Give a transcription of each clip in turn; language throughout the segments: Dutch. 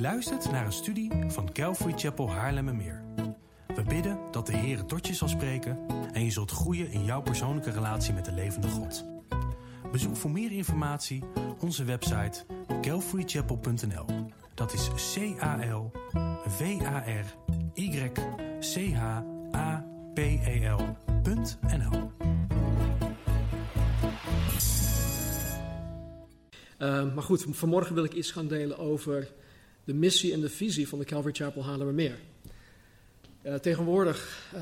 Luistert naar een studie van Calvary Chapel Haarlemmermeer. We bidden dat de Heer tot je zal spreken en je zult groeien in jouw persoonlijke relatie met de levende God. Bezoek voor meer informatie onze website calvarychapel.nl. Dat is C-A-L-V-A-R-Y-C-H-A-P-E-L.nl. Uh, maar goed, vanmorgen wil ik iets gaan delen over de missie en de visie van de Calvary Chapel Haarlemmermeer. Uh, tegenwoordig uh,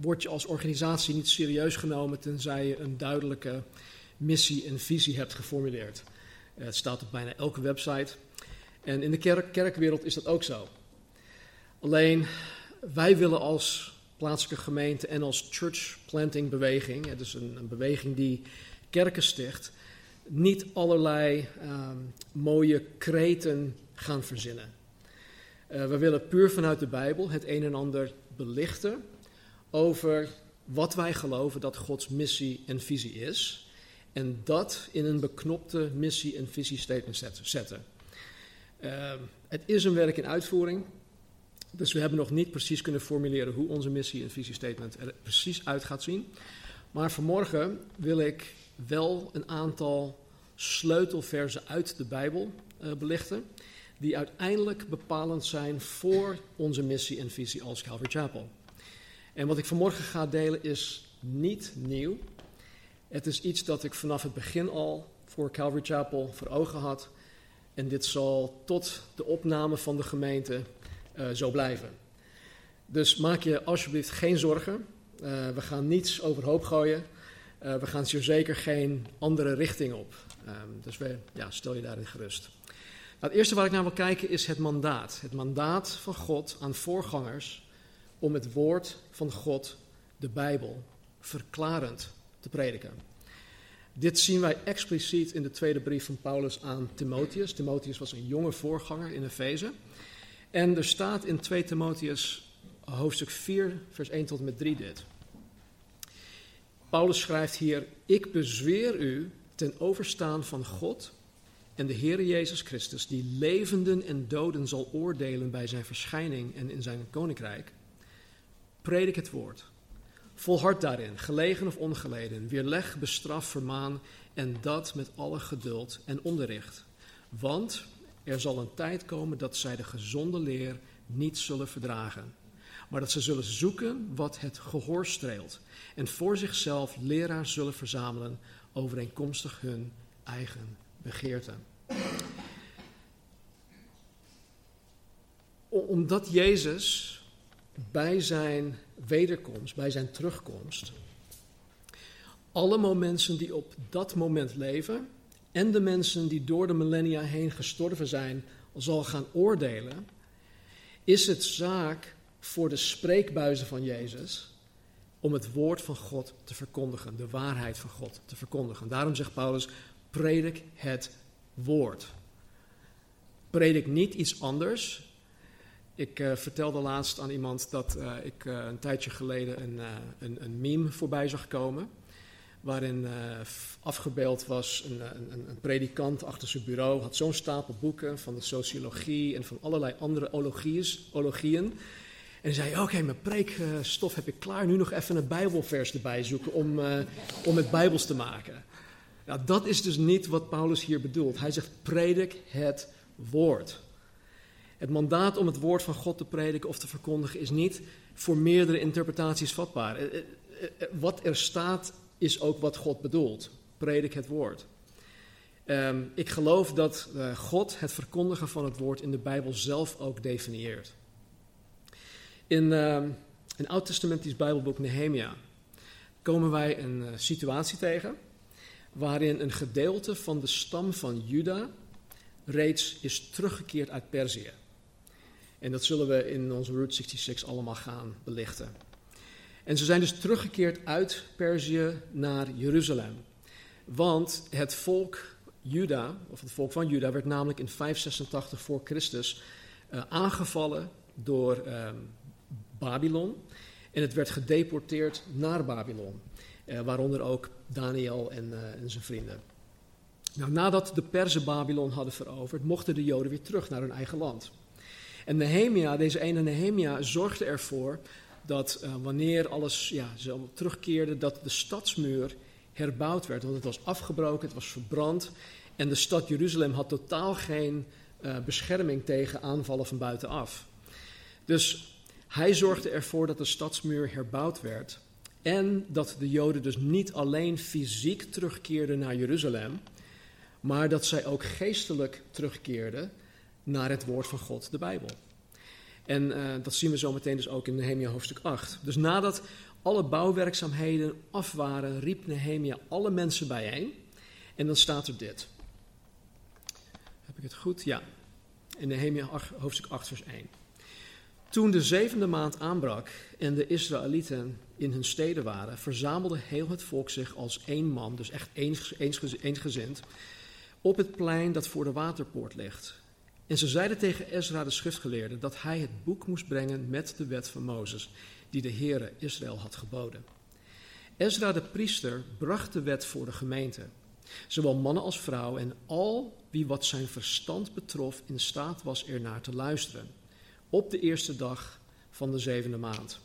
word je als organisatie niet serieus genomen tenzij je een duidelijke missie en visie hebt geformuleerd. Uh, het staat op bijna elke website. En in de kerk, kerkwereld is dat ook zo. Alleen wij willen als plaatselijke gemeente en als church planting beweging, dus een, een beweging die kerken sticht, niet allerlei um, mooie kreten gaan verzinnen. Uh, we willen puur vanuit de Bijbel het een en ander belichten over wat wij geloven dat Gods missie en visie is. En dat in een beknopte missie- en visiestatement zetten. Uh, het is een werk in uitvoering. Dus we hebben nog niet precies kunnen formuleren hoe onze missie- en visiestatement er precies uit gaat zien. Maar vanmorgen wil ik wel een aantal sleutelversen uit de Bijbel uh, belichten, die uiteindelijk bepalend zijn voor onze missie en visie als Calvary Chapel. En wat ik vanmorgen ga delen is niet nieuw. Het is iets dat ik vanaf het begin al voor Calvary Chapel voor ogen had. En dit zal tot de opname van de gemeente uh, zo blijven. Dus maak je alsjeblieft geen zorgen. Uh, we gaan niets overhoop gooien. Uh, we gaan zeker geen andere richting op. Um, dus we, ja, stel je daarin gerust. Nou, het eerste waar ik naar wil kijken is het mandaat. Het mandaat van God aan voorgangers om het woord van God, de Bijbel, verklarend te prediken. Dit zien wij expliciet in de tweede brief van Paulus aan Timotheus. Timotheus was een jonge voorganger in Efeze. En er staat in 2 Timotheus hoofdstuk 4, vers 1 tot en met 3 dit. Paulus schrijft hier: Ik bezweer u ten overstaan van God en de Heere Jezus Christus, die levenden en doden zal oordelen bij zijn verschijning en in zijn koninkrijk. Predik het woord. Volhard daarin, gelegen of ongeleden, weerleg, bestraf, vermaan en dat met alle geduld en onderricht. Want er zal een tijd komen dat zij de gezonde leer niet zullen verdragen, maar dat ze zullen zoeken wat het gehoor streelt en voor zichzelf leraars zullen verzamelen overeenkomstig hun eigen begeerte. Omdat Jezus bij zijn wederkomst, bij zijn terugkomst, alle mensen die op dat moment leven en de mensen die door de millennia heen gestorven zijn, zal gaan oordelen, is het zaak voor de spreekbuizen van Jezus om het woord van God te verkondigen, de waarheid van God te verkondigen. Daarom zegt Paulus: predik het woord. Predik niet iets anders. Ik uh, vertelde laatst aan iemand dat uh, ik uh, een tijdje geleden een, een, een, meme voorbij zag komen. Waarin afgebeeld was een, een, een, predikant achter zijn bureau. Had zo'n stapel boeken van de sociologie en van allerlei andere ologieën. En zei: Oké, mijn preekstof heb ik klaar. Nu nog even een Bijbelvers erbij zoeken om, om het Bijbels te maken. Nou, dat is dus niet wat Paulus hier bedoelt. Hij zegt: predik het woord. Het mandaat om het woord van God te prediken of te verkondigen is niet voor meerdere interpretaties vatbaar. Eh, wat er staat is ook wat God bedoelt. Predik het woord. Um, ik geloof dat God het verkondigen van het woord in de Bijbel zelf ook definieert. In uh, een oud-testamentisch Bijbelboek Nehemia komen wij een situatie tegen waarin een gedeelte van de stam van Juda reeds is teruggekeerd uit Perzië. En dat zullen we in onze Route 66 allemaal gaan belichten. En ze zijn dus teruggekeerd uit Perzië naar Jeruzalem. Want het volk Juda, of het volk van Juda, werd namelijk in 586 voor Christus uh, aangevallen door uh, Babylon. En het werd gedeporteerd naar Babylon, uh, waaronder ook Daniel en, uh, en zijn vrienden. Nou, nadat de Perzen Babylon hadden veroverd, mochten de Joden weer terug naar hun eigen land. En Nehemia, deze ene Nehemia, zorgde ervoor dat uh, wanneer alles ja, terugkeerde, dat de stadsmuur herbouwd werd. Want het was afgebroken, het was verbrand. En de stad Jeruzalem had totaal geen bescherming tegen aanvallen van buitenaf. Dus hij zorgde ervoor dat de stadsmuur herbouwd werd. En dat de Joden dus niet alleen fysiek terugkeerden naar Jeruzalem, maar dat zij ook geestelijk terugkeerden naar het woord van God, de Bijbel. En uh, dat zien we zo meteen dus ook in Nehemia hoofdstuk 8. Dus nadat alle bouwwerkzaamheden af waren, riep Nehemia alle mensen bijeen. En dan staat er dit. Heb ik het goed? Ja. In Nehemia hoofdstuk 8, vers 1. Toen de zevende maand aanbrak en de Israëlieten in hun steden waren, verzamelde heel het volk zich als één man, dus echt eensgezind, op het plein dat voor de waterpoort ligt. En ze zeiden tegen Ezra de schriftgeleerde dat hij het boek moest brengen met de wet van Mozes, die de Heere Israël had geboden. Ezra de priester bracht de wet voor de gemeente, zowel mannen als vrouwen en al wie wat zijn verstand betrof in staat was ernaar te luisteren, op de eerste dag van de zevende maand.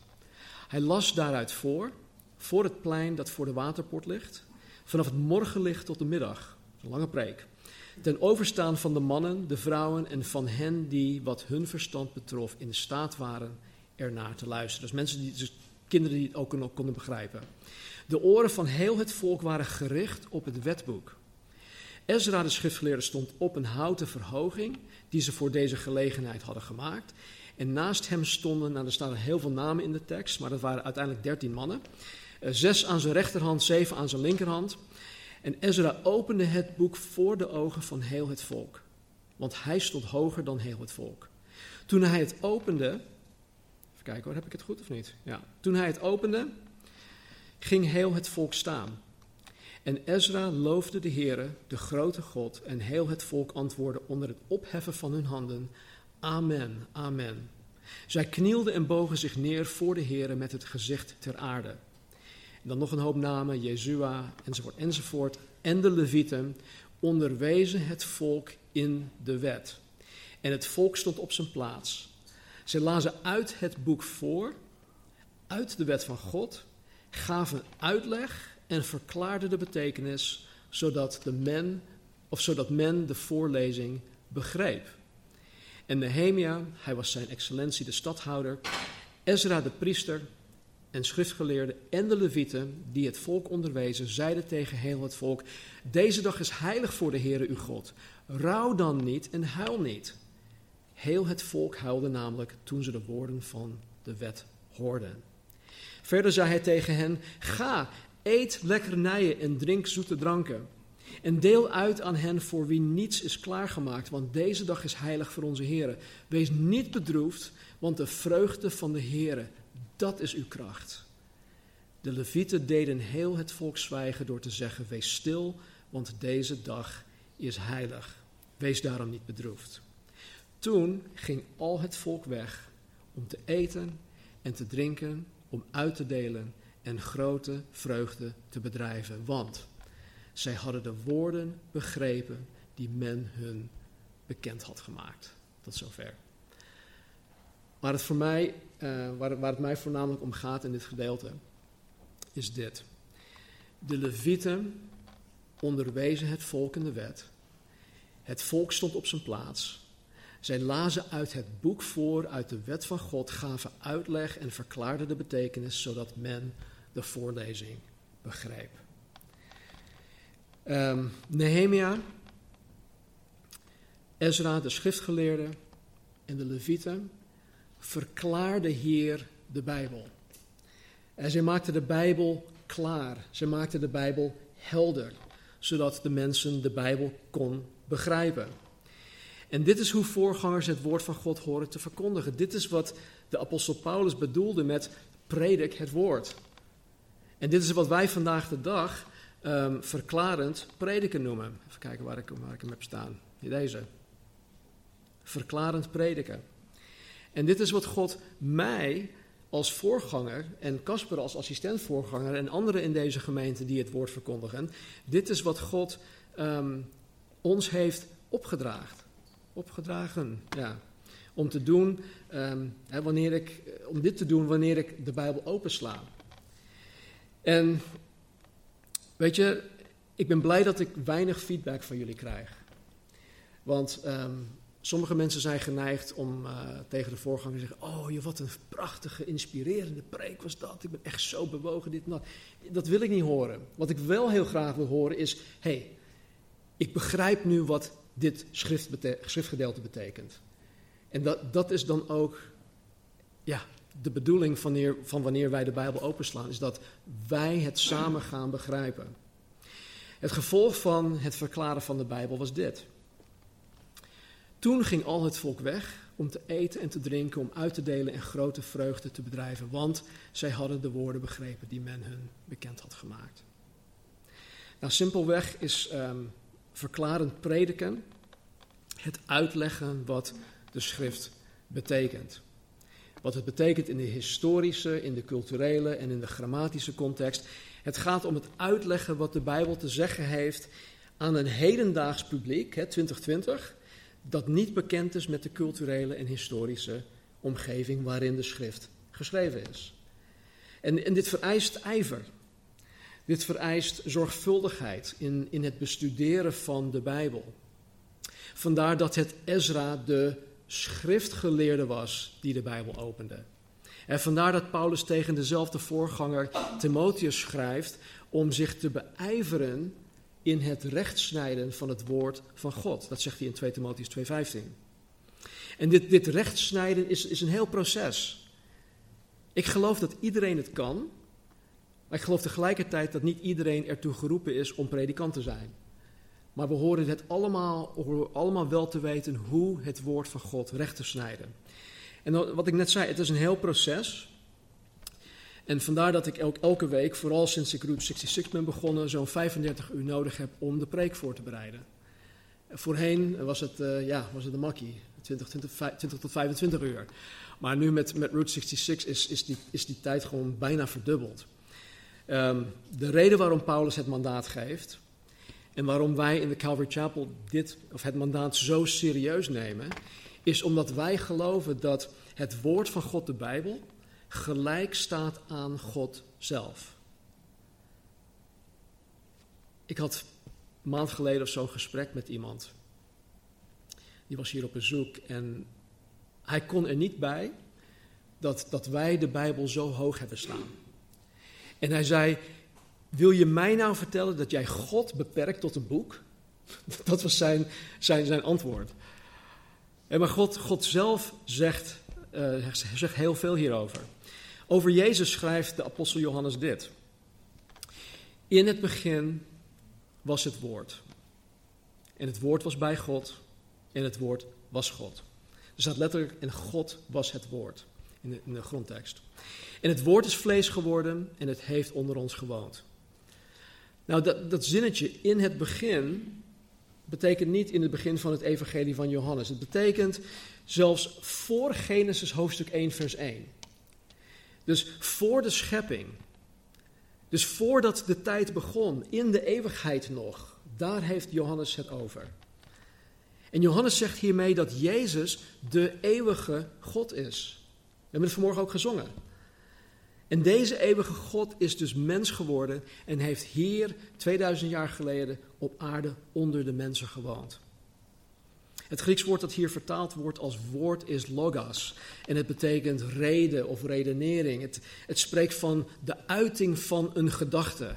Hij las daaruit voor, voor het plein dat voor de waterpoort ligt, vanaf het morgenlicht tot de middag, een lange preek ten overstaan van de mannen, de vrouwen en van hen die wat hun verstand betrof in staat waren ernaar te luisteren. Dus mensen die, dus kinderen die het ook konden begrijpen. De oren van heel het volk waren gericht op het wetboek. Ezra, de schriftgeleerde, stond op een houten verhoging die ze voor deze gelegenheid hadden gemaakt. En naast hem stonden, nou er staan heel veel namen in de tekst, maar dat waren uiteindelijk dertien mannen. Eh, zes aan zijn rechterhand, zeven aan zijn linkerhand. En Ezra opende het boek voor de ogen van heel het volk, want hij stond hoger dan heel het volk. Toen hij het opende, even kijken hoor, heb ik het goed of niet? Ja. Toen hij het opende, ging heel het volk staan. En Ezra loofde de Heere, de grote God, en heel het volk antwoordde onder het opheffen van hun handen: Amen, Amen. Zij knielden en bogen zich neer voor de Heere met het gezicht ter aarde. En dan nog een hoop namen, Jezua, enzovoort, enzovoort. En de Levieten onderwezen het volk in de wet. En het volk stond op zijn plaats. Ze lazen uit het boek voor, uit de wet van God, gaven uitleg en verklaarden de betekenis, zodat, de men, of zodat men de voorlezing begreep. En Nehemia, hij was zijn excellentie de stadhouder, Ezra de priester, en schriftgeleerden en de levieten die het volk onderwezen, zeiden tegen heel het volk, deze dag is heilig voor de Heere uw God. Rouw dan niet en huil niet. Heel het volk huilde namelijk toen ze de woorden van de wet hoorden. Verder zei hij tegen hen, ga, eet lekkernijen en drink zoete dranken. En deel uit aan hen voor wie niets is klaargemaakt, want deze dag is heilig voor onze Heere. Wees niet bedroefd, want de vreugde van de Heere, dat is uw kracht. De levieten deden heel het volk zwijgen door te zeggen: Wees stil, want deze dag is heilig. Wees daarom niet bedroefd. Toen ging al het volk weg om te eten en te drinken, om uit te delen en grote vreugde te bedrijven. Want zij hadden de woorden begrepen die men hun bekend had gemaakt. Tot zover. Maar het voor mij, uh, waar, waar het mij voornamelijk om gaat in dit gedeelte, is dit. De levieten onderwezen het volk in de wet. Het volk stond op zijn plaats. Zij lazen uit het boek voor, uit de wet van God, gaven uitleg en verklaarden de betekenis, zodat men de voorlezing begreep. Um, Nehemia, Ezra, de schriftgeleerde en de levieten verklaarde hier de Bijbel. En zij maakte de Bijbel klaar. Ze maakte de Bijbel helder, zodat de mensen de Bijbel kon begrijpen. En dit is hoe voorgangers het woord van God horen te verkondigen. Dit is wat de apostel Paulus bedoelde met predik het woord. En dit is wat wij vandaag de dag um, verklarend prediken noemen. Even kijken waar ik, waar ik hem heb staan. Deze. Verklarend prediken. En dit is wat God mij als voorganger en Casper als assistent-voorganger en anderen in deze gemeente die het woord verkondigen, dit is wat God um, ons heeft opgedragen. Opgedragen, ja. Om te doen, ehm, hè, wanneer ik, om dit te doen wanneer ik de Bijbel opensla. En weet je, ik ben blij dat ik weinig feedback van jullie krijg. Want ehm, sommige mensen zijn geneigd om uh, tegen de voorganger te zeggen: Oh, je wat een prachtige, inspirerende preek was dat. Ik ben echt zo bewogen, dit en dat. Dat wil ik niet horen. Wat ik wel heel graag wil horen is: hey, ik begrijp nu wat dit schriftgedeelte betekent. En dat, dat is dan ook ja, de bedoeling van wanneer, van wanneer wij de Bijbel openslaan, is dat wij het samen gaan begrijpen. Het gevolg van het verklaren van de Bijbel was dit. Toen ging al het volk weg om te eten en te drinken, om uit te delen en grote vreugde te bedrijven, want zij hadden de woorden begrepen die men hun bekend had gemaakt. Nou, simpelweg is um, verklarend prediken het uitleggen wat de schrift betekent. Wat het betekent in de historische, in de culturele en in de grammatische context. Het gaat om het uitleggen wat de Bijbel te zeggen heeft aan een hedendaags publiek, hè, 2020, dat niet bekend is met de culturele en historische omgeving waarin de schrift geschreven is. En, en dit vereist ijver. Dit vereist zorgvuldigheid in, in het bestuderen van de Bijbel. Vandaar dat het Ezra de schriftgeleerde was die de Bijbel opende. En vandaar dat Paulus tegen dezelfde voorganger Timotheus schrijft om zich te beijveren in het rechtsnijden van het woord van God. Dat zegt hij in 2 Timotheus 2:15. En dit, dit rechtsnijden is, is een heel proces. Ik geloof dat iedereen het kan, maar ik geloof tegelijkertijd dat niet iedereen ertoe geroepen is om predikant te zijn. Maar we horen het allemaal, allemaal wel te weten hoe het woord van God recht te snijden. En wat ik net zei, het is een heel proces. En vandaar dat ik elke week, vooral sinds ik Route 66 ben begonnen, zo'n 35 uur nodig heb om de preek voor te bereiden. Voorheen was het, uh, ja, was het een makkie, 20, 20, 20, tot 25 uur. Maar nu met, met Route 66 is, is, die, is die tijd gewoon bijna verdubbeld. Um, de reden waarom Paulus het mandaat geeft en waarom wij in de Calvary Chapel dit, of het mandaat zo serieus nemen, is omdat wij geloven dat het woord van God, de Bijbel, gelijk staat aan God zelf. Ik had een maand geleden of zo een gesprek met iemand. Die was hier op bezoek en hij kon er niet bij dat, dat wij de Bijbel zo hoog hebben staan. En hij zei: Wil je mij nou vertellen dat jij God beperkt tot een boek? Dat was zijn, zijn, zijn antwoord. En maar God, God zelf zegt, uh, zegt heel veel hierover. Over Jezus schrijft de apostel Johannes dit. In het begin was het woord. En het woord was bij God. En het woord was God. Er staat letterlijk, en God was het woord. In de, in de grondtekst. En het woord is vlees geworden en het heeft onder ons gewoond. Nou, dat, dat zinnetje in het begin betekent niet in het begin van het evangelie van Johannes. Het betekent zelfs voor Genesis hoofdstuk 1 vers 1. Dus voor de schepping. Dus voordat de tijd begon, in de eeuwigheid nog. Daar heeft Johannes het over. En Johannes zegt hiermee dat Jezus de eeuwige God is. We hebben het vanmorgen ook gezongen. En deze eeuwige God is dus mens geworden en heeft hier 2000 jaar geleden op aarde onder de mensen gewoond. Het Grieks woord dat hier vertaald wordt als woord is logos. En het betekent reden of redenering. Het, het spreekt van de uiting van een gedachte.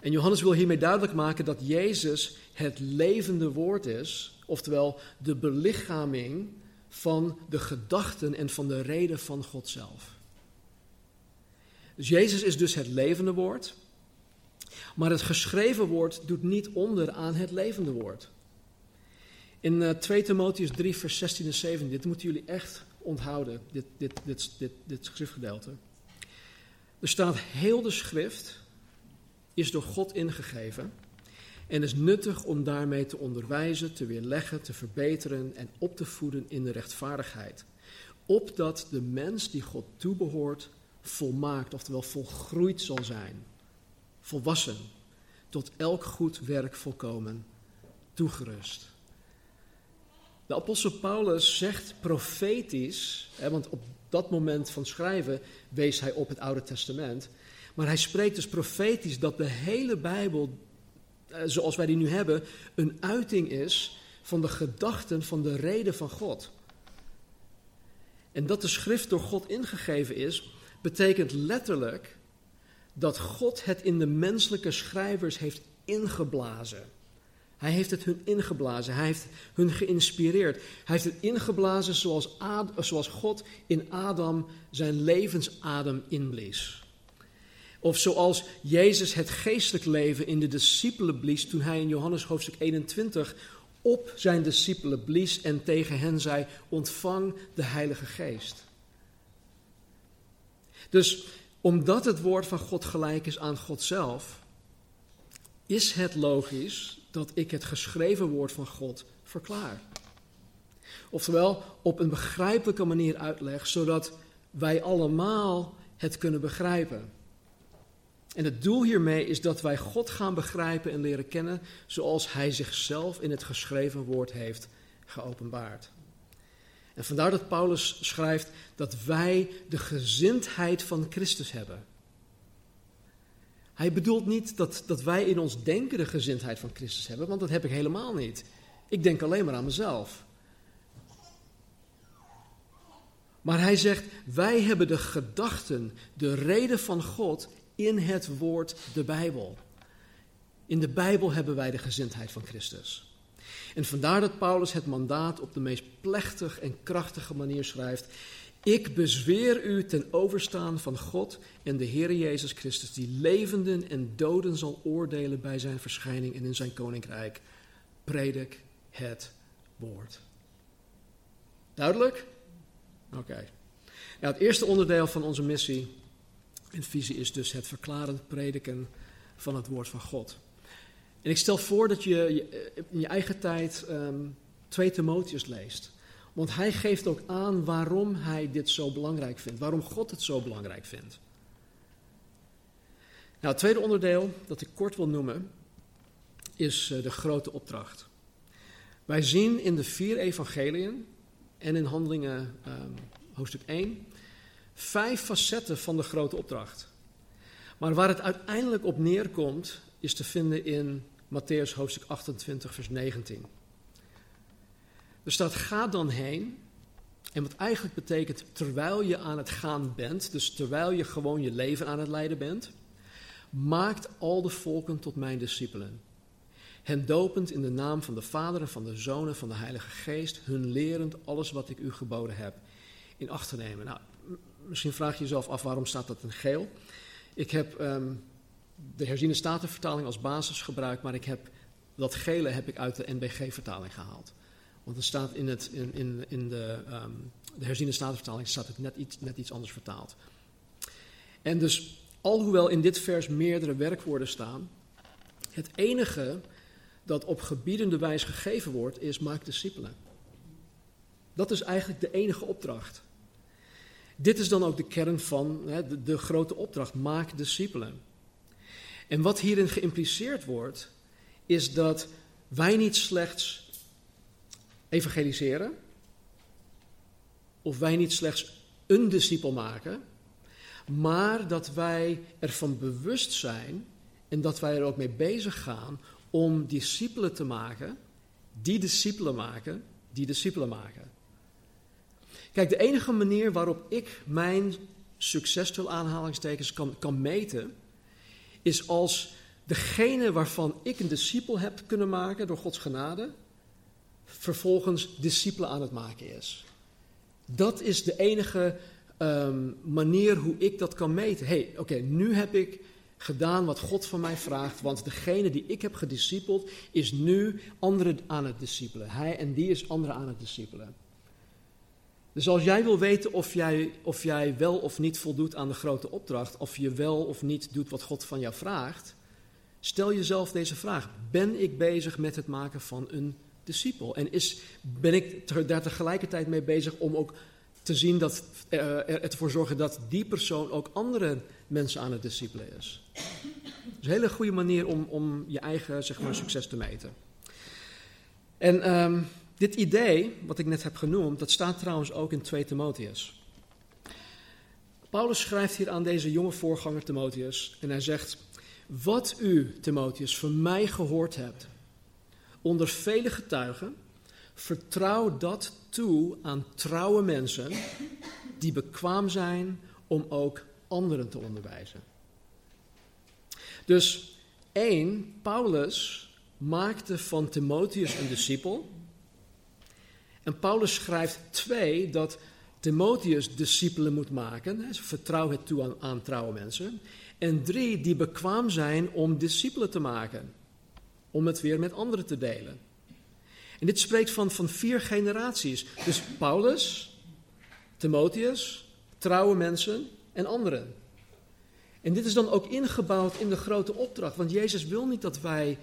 En Johannes wil hiermee duidelijk maken dat Jezus het levende woord is, oftewel de belichaming van de gedachten en van de reden van God zelf. Dus Jezus is dus het levende woord. Maar het geschreven woord doet niet onder aan het levende woord. In uh, 2 Timotheus 3, vers 16 en 17, dit moeten jullie echt onthouden, dit, dit, dit, dit, dit schriftgedeelte. Er staat, heel de schrift is door God ingegeven en is nuttig om daarmee te onderwijzen, te weerleggen, te verbeteren en op te voeden in de rechtvaardigheid. Opdat de mens die God toebehoort volmaakt, oftewel volgroeid zal zijn, volwassen, tot elk goed werk volkomen toegerust. De apostel Paulus zegt profetisch, hè, want op dat moment van schrijven wees hij op het Oude Testament, maar hij spreekt dus profetisch dat de hele Bijbel, eh, zoals wij die nu hebben, een uiting is van de gedachten, van de reden van God. En dat de schrift door God ingegeven is, betekent letterlijk dat God het in de menselijke schrijvers heeft ingeblazen. Hij heeft het hun ingeblazen. Hij heeft hun geïnspireerd. Hij heeft het ingeblazen zoals, Ad, zoals God in Adam zijn levensadem inblies. Of zoals Jezus het geestelijk leven in de discipelen blies toen hij in Johannes hoofdstuk 21 op zijn discipelen blies en tegen hen zei: Ontvang de Heilige Geest. Dus omdat het woord van God gelijk is aan God zelf, is het logisch dat ik het geschreven woord van God verklaar. Oftewel, op een begrijpelijke manier uitleg, zodat wij allemaal het kunnen begrijpen. En het doel hiermee is dat wij God gaan begrijpen en leren kennen zoals Hij zichzelf in het geschreven woord heeft geopenbaard. En vandaar dat Paulus schrijft dat wij de gezindheid van Christus hebben. Hij bedoelt niet dat, dat wij in ons denken de gezindheid van Christus hebben, want dat heb ik helemaal niet. Ik denk alleen maar aan mezelf. Maar hij zegt, wij hebben de gedachten, de reden van God in het woord de Bijbel. In de Bijbel hebben wij de gezindheid van Christus. En vandaar dat Paulus het mandaat op de meest plechtig en krachtige manier schrijft. Ik bezweer u ten overstaan van God en de Heer Jezus Christus, die levenden en doden zal oordelen bij zijn verschijning en in zijn koninkrijk. Predik het woord. Duidelijk? Oké. Het eerste onderdeel van onze missie en visie is dus het verklarend prediken van het woord van God. En ik stel voor dat je in je eigen tijd um, 2 Timotheus leest. Want hij geeft ook aan waarom hij dit zo belangrijk vindt. Waarom God het zo belangrijk vindt. Nou, het tweede onderdeel dat ik kort wil noemen is uh, de grote opdracht. Wij zien in de vier evangeliën en in handelingen um, hoofdstuk 1 vijf facetten van de grote opdracht. Maar waar het uiteindelijk op neerkomt, is te vinden in Matthäus hoofdstuk 28, vers 19. Er staat: Ga dan heen. En wat eigenlijk betekent terwijl je aan het gaan bent, dus terwijl je gewoon je leven aan het leiden bent, maakt al de volken tot mijn discipelen. Hen dopend in de naam van de Vader en van de Zoon en van de Heilige Geest, hun lerend alles wat ik u geboden heb in acht te nemen. Nou, misschien vraag je jezelf af waarom staat dat in geel. Ik heb um, de herziene statenvertaling als basis gebruikt, maar ik heb dat gele heb ik uit de NBG-vertaling gehaald. Want er staat in, het, in, in, in de, um, de herziene statenvertaling staat het net iets, net iets anders vertaald. En dus, alhoewel in dit vers meerdere werkwoorden staan, het enige dat op gebiedende wijs gegeven wordt, is maak discipelen. Dat is eigenlijk de enige opdracht. Dit is dan ook de kern van hè, de, de grote opdracht: maak discipelen. En wat hierin geïmpliceerd wordt, is dat wij niet slechts evangeliseren, of wij niet slechts een discipel maken, maar dat wij ervan bewust zijn en dat wij er ook mee bezig gaan om discipelen te maken, die discipelen maken, die discipelen maken. Kijk, de enige manier waarop ik mijn succes, aanhalingstekens, kan, kan meten, is als degene waarvan ik een discipel heb kunnen maken door Gods genade, vervolgens discipelen aan het maken is. Dat is de enige um, manier hoe ik dat kan meten. hey, oké, nu heb ik gedaan wat God van mij vraagt, want degene die ik heb gediscipeld is nu anderen aan het discipelen. Hij en die is anderen aan het discipelen. Dus als jij wil weten of jij, of jij wel of niet voldoet aan de grote opdracht, of je wel of niet doet wat God van jou vraagt, stel jezelf deze vraag. Ben ik bezig met het maken van een discipel? En is, ben ik daar tegelijkertijd mee bezig om ook te zien dat, uh, ervoor zorgen dat die persoon ook andere mensen aan het discipelen is? Dat is een hele goede manier om, om je eigen zeg maar, succes te meten. En ehm, dit idee, wat ik net heb genoemd, dat staat trouwens ook in 2 Timotheus. Paulus schrijft hier aan deze jonge voorganger Timotheus en hij zegt: Wat u, Timotheus, van mij gehoord hebt, onder vele getuigen, vertrouw dat toe aan trouwe mensen die bekwaam zijn om ook anderen te onderwijzen. Dus één, Paulus maakte van Timotheus een discipel. En Paulus schrijft twee, dat Timotheus discipelen moet maken. Vertrouw het toe aan, aan trouwe mensen. En drie, die bekwaam zijn om discipelen te maken. Om het weer met anderen te delen. En dit spreekt van, van vier generaties. Dus Paulus, Timotheus, trouwe mensen en anderen. En dit is dan ook ingebouwd in de grote opdracht. Want Jezus wil niet dat wij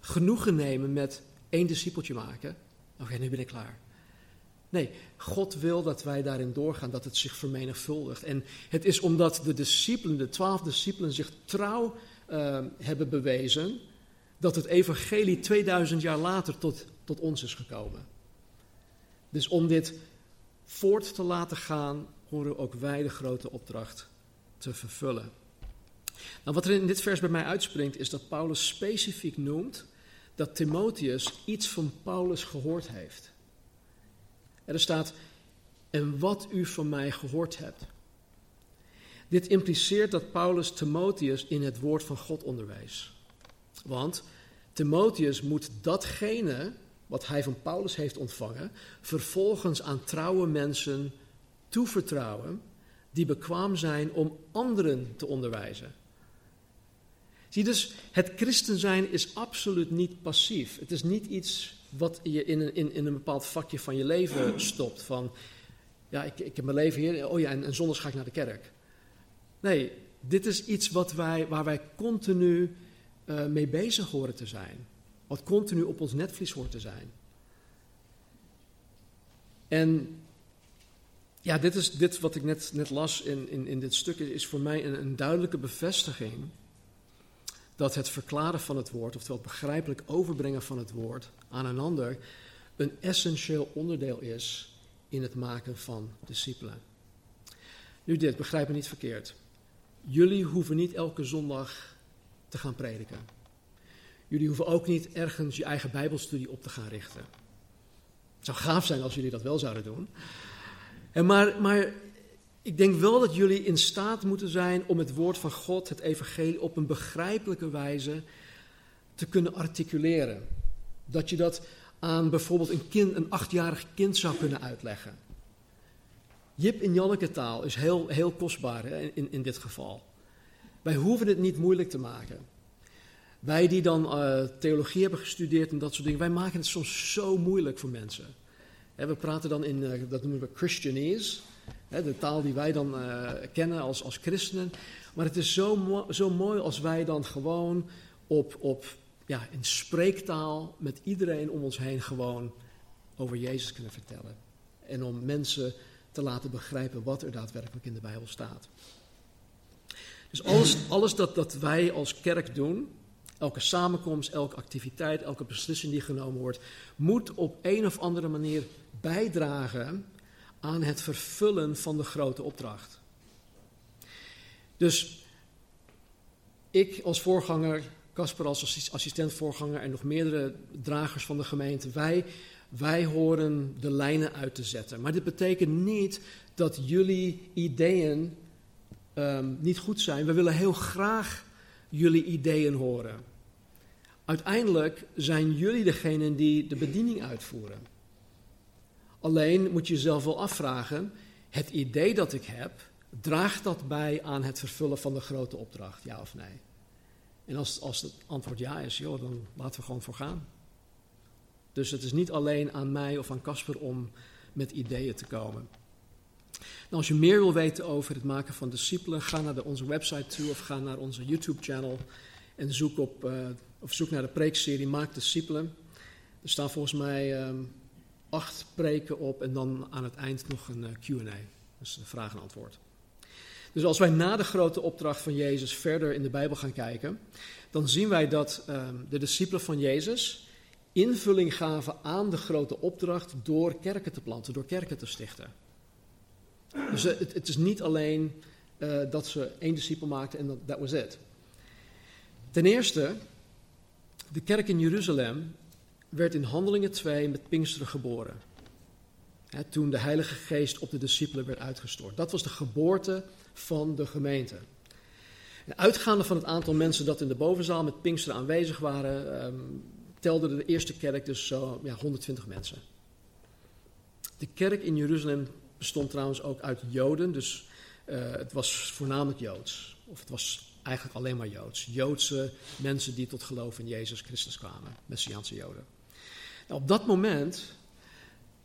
genoegen nemen met één discipeltje maken. Oké, nu ben ik klaar. Nee, God wil dat wij daarin doorgaan, dat het zich vermenigvuldigt. En het is omdat de discipelen, de twaalf discipelen, zich trouw uh, hebben bewezen, dat het evangelie 2000 jaar later tot, tot ons is gekomen. Dus om dit voort te laten gaan, horen ook wij de grote opdracht te vervullen. Nou, wat er in dit vers bij mij uitspringt, is dat Paulus specifiek noemt dat Timotheus iets van Paulus gehoord heeft. er staat, en wat u van mij gehoord hebt. Dit impliceert dat Paulus Timotheus in het woord van God onderwijst. Want Timotheus moet datgene wat hij van Paulus heeft ontvangen, vervolgens aan trouwe mensen toevertrouwen die bekwaam zijn om anderen te onderwijzen. Zie dus, het christen zijn is absoluut niet passief. Het is niet iets wat je in een, in, in een bepaald vakje van je leven stopt. Van, ja, ik, ik heb mijn leven hier, oh ja, en, en zondags ga ik naar de kerk. Nee, dit is iets wat wij, waar wij continu uh, mee bezig horen te zijn. Wat continu op ons netvlies hoort te zijn. En ja, dit is dit wat ik net, net las in, in, in dit stuk, is voor mij een, een duidelijke bevestiging dat het verklaren van het woord, oftewel het begrijpelijk overbrengen van het woord aan een ander, een essentieel onderdeel is in het maken van discipelen. Nu dit, begrijp me niet verkeerd. Jullie hoeven niet elke zondag te gaan prediken. Jullie hoeven ook niet ergens je eigen Bijbelstudie op te gaan richten. Het zou gaaf zijn als jullie dat wel zouden doen. En maar, maar ik denk wel dat jullie in staat moeten zijn om het woord van God, het evangelie, op een begrijpelijke wijze te kunnen articuleren. Dat je dat aan bijvoorbeeld een, kind, een achtjarig kind zou kunnen uitleggen. Jip in Janneke taal is heel, heel kostbaar hè, in, in dit geval. Wij hoeven het niet moeilijk te maken. Wij die dan uh, theologie hebben gestudeerd en dat soort dingen, wij maken het soms zo moeilijk voor mensen. we praten dan in, uh, dat noemen we Christianese, de taal die wij dan uh, kennen als, als christenen. Maar het is zo, zo mooi als wij dan gewoon op, op, ja, in spreektaal met iedereen om ons heen gewoon over Jezus kunnen vertellen. En om mensen te laten begrijpen wat er daadwerkelijk in de Bijbel staat. Dus alles, alles dat, dat wij als kerk doen, elke samenkomst, elke activiteit, elke beslissing die genomen wordt, moet op een of andere manier bijdragen aan het vervullen van de grote opdracht. Dus ik als voorganger, Casper als assistent-voorganger en nog meerdere dragers van de gemeente, wij, wij horen de lijnen uit te zetten. Maar dit betekent niet dat jullie ideeën um, niet goed zijn. We willen heel graag jullie ideeën horen. Uiteindelijk zijn jullie degene die de bediening uitvoeren. Alleen moet je jezelf wel afvragen: het idee dat ik heb, draagt dat bij aan het vervullen van de grote opdracht, ja of nee? En als, als het antwoord ja is, joh, dan laten we gewoon voor gaan. Dus het is niet alleen aan mij of aan Casper om met ideeën te komen. Nou, als je meer wil weten over het maken van discipelen, ga naar onze website toe of ga naar onze YouTube-channel en zoek, op, uh, of zoek naar de preekserie Maak discipelen. Er staan volgens mij um, acht preken op en dan aan het eind nog een uh, QA, dus een vraag en antwoord. Dus als wij na de grote opdracht van Jezus verder in de Bijbel gaan kijken, dan zien wij dat ehm, de discipelen van Jezus invulling gaven aan de grote opdracht door kerken te planten, door kerken te stichten. Dus het, het is niet alleen uh, dat ze één discipel maakten en dat was it. Ten eerste, de kerk in Jeruzalem werd in Handelingen 2 met Pinksteren geboren. Toen de Heilige Geest op de discipelen werd uitgestort. Dat was de geboorte van de gemeente. En uitgaande van het aantal mensen dat in de bovenzaal met Pinksteren aanwezig waren, um, telde de eerste kerk dus zo ja, 120 mensen. De kerk in Jeruzalem bestond trouwens ook uit Joden, dus uh, het was voornamelijk Joods. Of het was eigenlijk alleen maar Joods. Joodse mensen die tot geloof in Jezus Christus kwamen, Messiaanse Joden. Op dat moment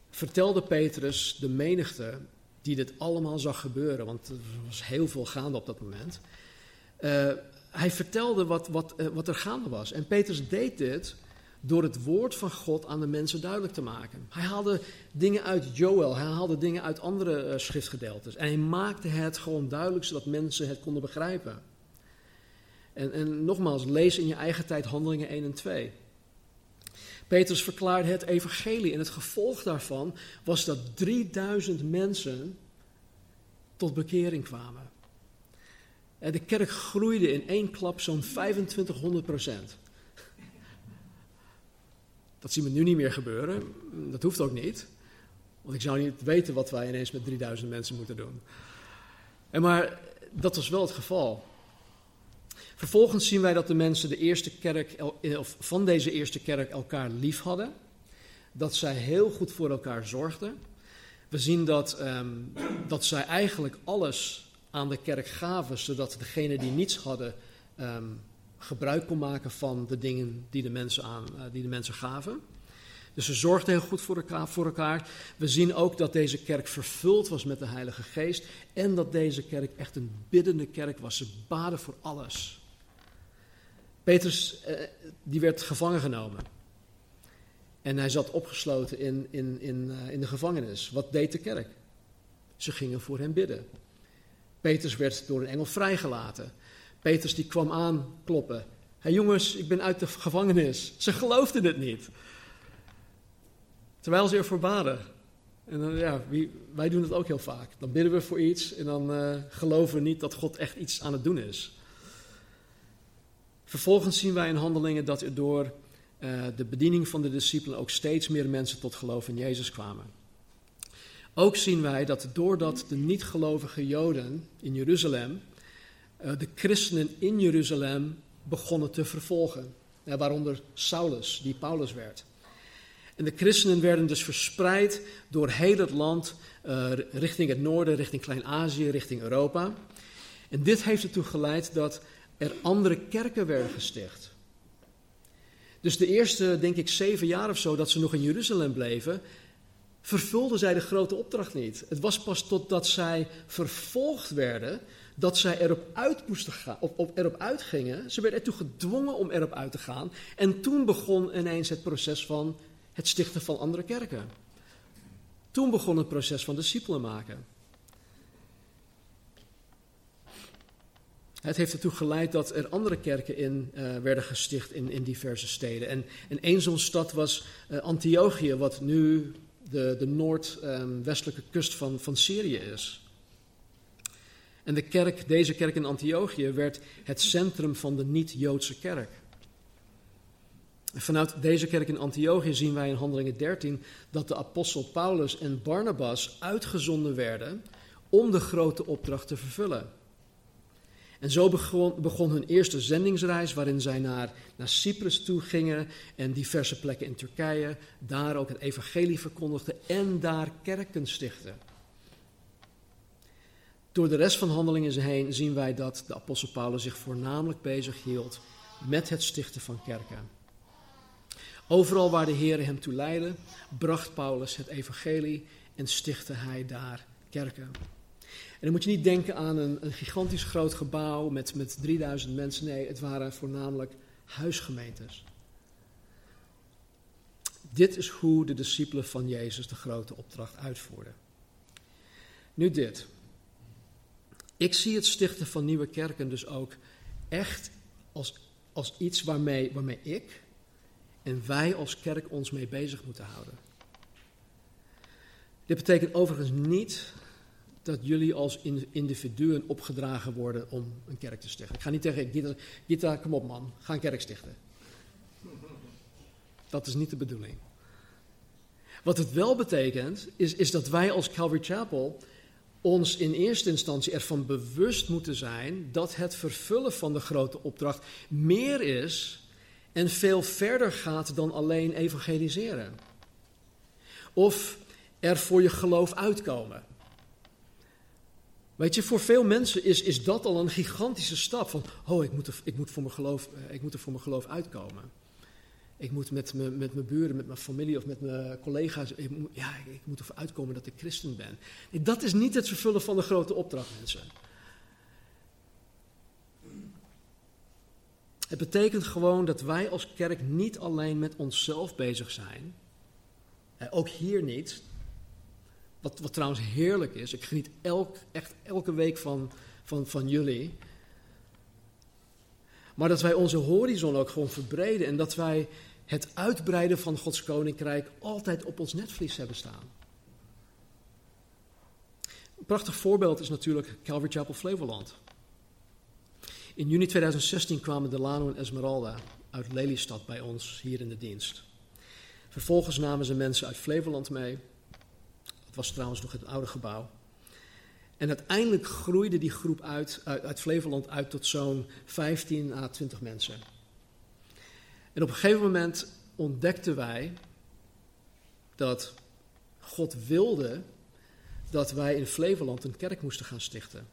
vertelde Petrus de menigte die dit allemaal zag gebeuren, want er was heel veel gaande op dat moment. Uh, hij vertelde wat, wat, uh, wat er gaande was. En Petrus deed dit door het woord van God aan de mensen duidelijk te maken. Hij haalde dingen uit Joel, hij haalde dingen uit andere uh, schriftgedeeltes. En hij maakte het gewoon duidelijk zodat mensen het konden begrijpen. En, en nogmaals, lees in je eigen tijd Handelingen 1 en 2. Petrus verklaarde het evangelie en het gevolg daarvan was dat 3000 mensen tot bekering kwamen. En de kerk groeide in één klap zo'n 2500 procent. Dat zien we nu niet meer gebeuren. Dat hoeft ook niet. Want ik zou niet weten wat wij ineens met 3000 mensen moeten doen. En maar dat was wel het geval. Vervolgens zien wij dat de mensen de eerste kerk, eh, of van deze eerste kerk elkaar lief hadden. Dat zij heel goed voor elkaar zorgden. We zien dat, um, dat zij eigenlijk alles aan de kerk gaven, zodat degene die niets hadden um, gebruik kon maken van de dingen die de mensen, aan, uh, die de mensen gaven. Dus ze zorgden heel goed voor elkaar, voor elkaar. We zien ook dat deze kerk vervuld was met de Heilige Geest. En dat deze kerk echt een biddende kerk was. Ze baden voor alles. Petrus, eh, die werd gevangen genomen. En hij zat opgesloten in, in, in, uh, in de gevangenis. Wat deed de kerk? Ze gingen voor hem bidden. Petrus werd door een engel vrijgelaten. Petrus die kwam aankloppen. Hé hey jongens, ik ben uit de gevangenis. Ze geloofden het niet. Terwijl ze ervoor baden. En dan, ja, wij doen het ook heel vaak. Dan bidden we voor iets en dan uh, geloven we niet dat God echt iets aan het doen is. Vervolgens zien wij in handelingen dat er door uh, de bediening van de discipelen ook steeds meer mensen tot geloof in Jezus kwamen. Ook zien wij dat doordat de niet-gelovige Joden in Jeruzalem uh, de christenen in Jeruzalem begonnen te vervolgen, waaronder Saulus, die Paulus werd. En de christenen werden dus verspreid door heel het land, richting het noorden, richting Klein-Azië, richting Europa. En dit heeft ertoe geleid dat er andere kerken werden gesticht. Dus de eerste, denk ik, zeven jaar of zo dat ze nog in Jeruzalem bleven, vervulden zij de grote opdracht niet. Het was pas totdat zij vervolgd werden, dat zij erop uit moesten gaan, op, op, erop uitgingen. Ze werden ertoe gedwongen om erop uit te gaan. En toen begon ineens het proces van het stichten van andere kerken. Toen begon het proces van discipelen maken. Het heeft ertoe geleid dat er andere kerken in uh, werden gesticht in, diverse steden. En, en een zo'n stad was uh, Antiochië, wat nu de, de noordwestelijke um, kust van, van Syrië is. En de kerk, deze kerk in Antiochië werd het centrum van de niet-Joodse kerk. En vanuit deze kerk in Antiochië zien wij in Handelingen 13 dat de apostel Paulus en Barnabas uitgezonden werden om de grote opdracht te vervullen. En zo begon, begon, hun eerste zendingsreis, waarin zij naar, naar Cyprus toe gingen en diverse plekken in Turkije, daar ook het evangelie verkondigden en daar kerken stichten. Door de rest van handelingen heen zien wij dat de apostel Paulus zich voornamelijk bezig hield met het stichten van kerken. Overal waar de Heer hem toe leidde, bracht Paulus het evangelie en stichtte hij daar kerken. Dan moet je niet denken aan een, een gigantisch groot gebouw met, met 3000 mensen. Nee, het waren voornamelijk huisgemeentes. Dit is hoe de discipelen van Jezus de grote opdracht uitvoerden. Nu dit. Ik zie het stichten van nieuwe kerken dus ook echt als, als iets waarmee, waarmee ik en wij als kerk ons mee bezig moeten houden. Dit betekent overigens niet dat jullie als individuen opgedragen worden om een kerk te stichten. Ik ga niet tegen Gita, Gita kom op man, ga een kerk stichten. Dat is niet de bedoeling. Wat het wel betekent, is, is dat wij als Calvary Chapel ons in eerste instantie ervan bewust moeten zijn dat het vervullen van de grote opdracht meer is en veel verder gaat dan alleen evangeliseren. Of er voor je geloof uitkomen. Weet je, voor veel mensen is, is dat al een gigantische stap van, oh, ik moet er, ik moet voor mijn geloof, eh, ik moet er voor mijn geloof uitkomen. Ik moet met, me, met mijn buren, met mijn familie of met mijn collega's, ik moet, ja, ik moet ervoor uitkomen dat ik christen ben. dat is niet het vervullen van de grote opdracht, mensen. Het betekent gewoon dat wij als kerk niet alleen met onszelf bezig zijn. Ook hier niet. Wat, wat trouwens heerlijk is. Ik geniet elk, echt elke week van, van, van jullie. Maar dat wij onze horizon ook gewoon verbreden. En dat wij het uitbreiden van Gods koninkrijk altijd op ons netvlies hebben staan. Een prachtig voorbeeld is natuurlijk Calvary Chapel Flevoland. In juni 2016 kwamen Delano en Esmeralda uit Lelystad bij ons hier in de dienst. Vervolgens namen ze mensen uit Flevoland mee. Was trouwens nog het oude gebouw. En uiteindelijk groeide die groep uit, uit, uit Flevoland uit tot zo'n 15 à 20 mensen. En op een gegeven moment ontdekten wij dat God wilde dat wij in Flevoland een kerk moesten gaan stichten.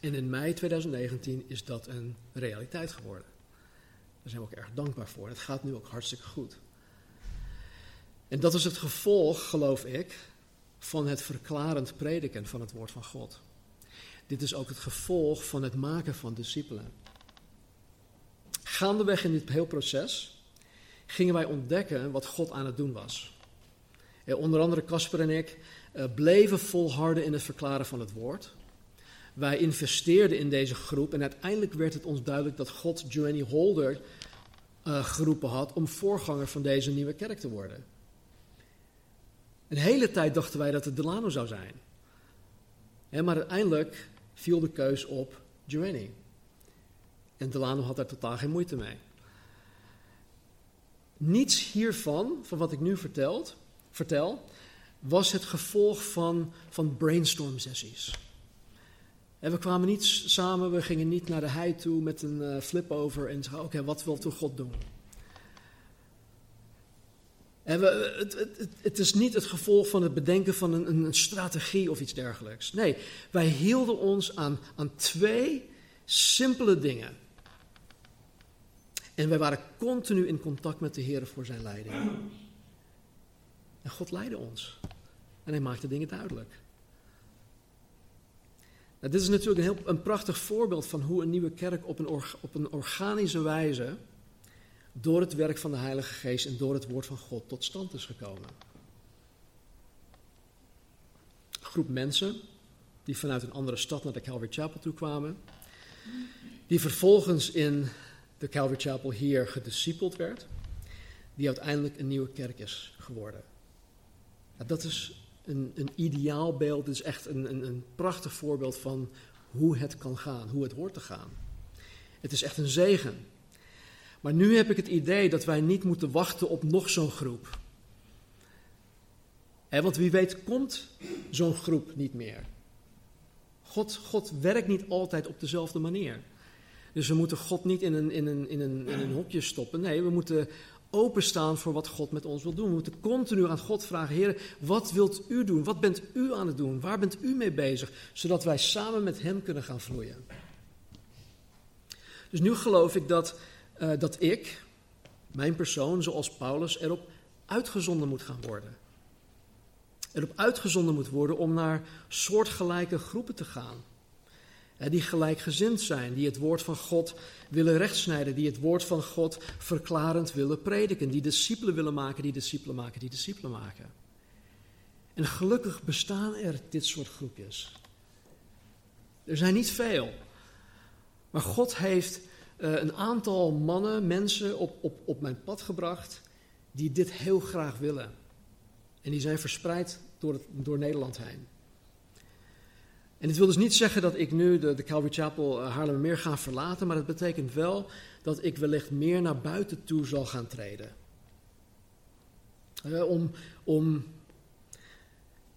En in mei 2019 is dat een realiteit geworden. Daar zijn we ook erg dankbaar voor. Het gaat nu ook hartstikke goed. En dat is het gevolg, geloof ik, van het verklarend prediken van het woord van God. Dit is ook het gevolg van het maken van discipelen. Gaandeweg in dit heel proces gingen wij ontdekken wat God aan het doen was. onder andere Casper en ik uh, bleven volharden in het verklaren van het woord. Wij investeerden in deze groep en uiteindelijk werd het ons duidelijk dat God Joanny Holder uh, geroepen had om voorganger van deze nieuwe kerk te worden. Een hele tijd dachten wij dat het Delano zou zijn. maar uiteindelijk viel de keus op Joanny. En Delano had daar totaal geen moeite mee. Niets hiervan, van wat ik nu verteld, vertel, was het gevolg van, van brainstorm sessies. En we kwamen niet samen, we gingen niet naar de hei toe met een uh, flip over en zeggen: Oké, wat wil toch God doen? Het, het, het, is niet het gevolg van het bedenken van een, een, strategie of iets dergelijks. Nee, wij hielden ons aan, aan twee simpele dingen. En wij waren continu in contact met de Heer voor zijn leiding. En God leidde ons. En hij maakte dingen duidelijk. Nou, dit is natuurlijk een, heel, een prachtig voorbeeld van hoe een nieuwe kerk op een, op een organische wijze door het werk van de Heilige Geest en door het woord van God tot stand is gekomen. Een groep mensen die vanuit een andere stad naar de Calvary Chapel toe kwamen, die vervolgens in de Calvary Chapel hier gediscipeld werd, die uiteindelijk een nieuwe kerk is geworden. Dat is een, een ideaal beeld, het is echt een, een, een prachtig voorbeeld van hoe het kan gaan, hoe het hoort te gaan. Het is echt een zegen. Maar nu heb ik het idee dat wij niet moeten wachten op nog zo'n groep. want wie weet komt zo'n groep niet meer. God, God werkt niet altijd op dezelfde manier. Dus we moeten God niet in een, in, een, in, een, in een hokje stoppen. Nee, we moeten openstaan voor wat God met ons wil doen. We moeten continu aan God vragen: Heer, wat wilt u doen? Wat bent u aan het doen? Waar bent u mee bezig? Zodat wij samen met Hem kunnen gaan vloeien. Dus nu geloof ik dat, uh, dat ik, mijn persoon, zoals Paulus, erop uitgezonden moet gaan worden. Erop uitgezonden moet worden om naar soortgelijke groepen te gaan die gelijkgezind zijn, die het woord van God willen rechtsnijden, die het woord van God verklarend willen prediken, die discipelen willen maken, die discipelen maken, die discipelen maken. En gelukkig bestaan er dit soort groepjes. Er zijn niet veel. Maar God heeft uh, een aantal mannen, mensen op, op, op mijn pad gebracht die dit heel graag willen. En die zijn verspreid door, het, door Nederland heen. En dit wil dus niet zeggen dat ik nu de, Calvary Chapel uh, Haarlemmermeer ga verlaten, maar het betekent wel dat ik wellicht meer naar buiten toe zal gaan treden. Uh, om, om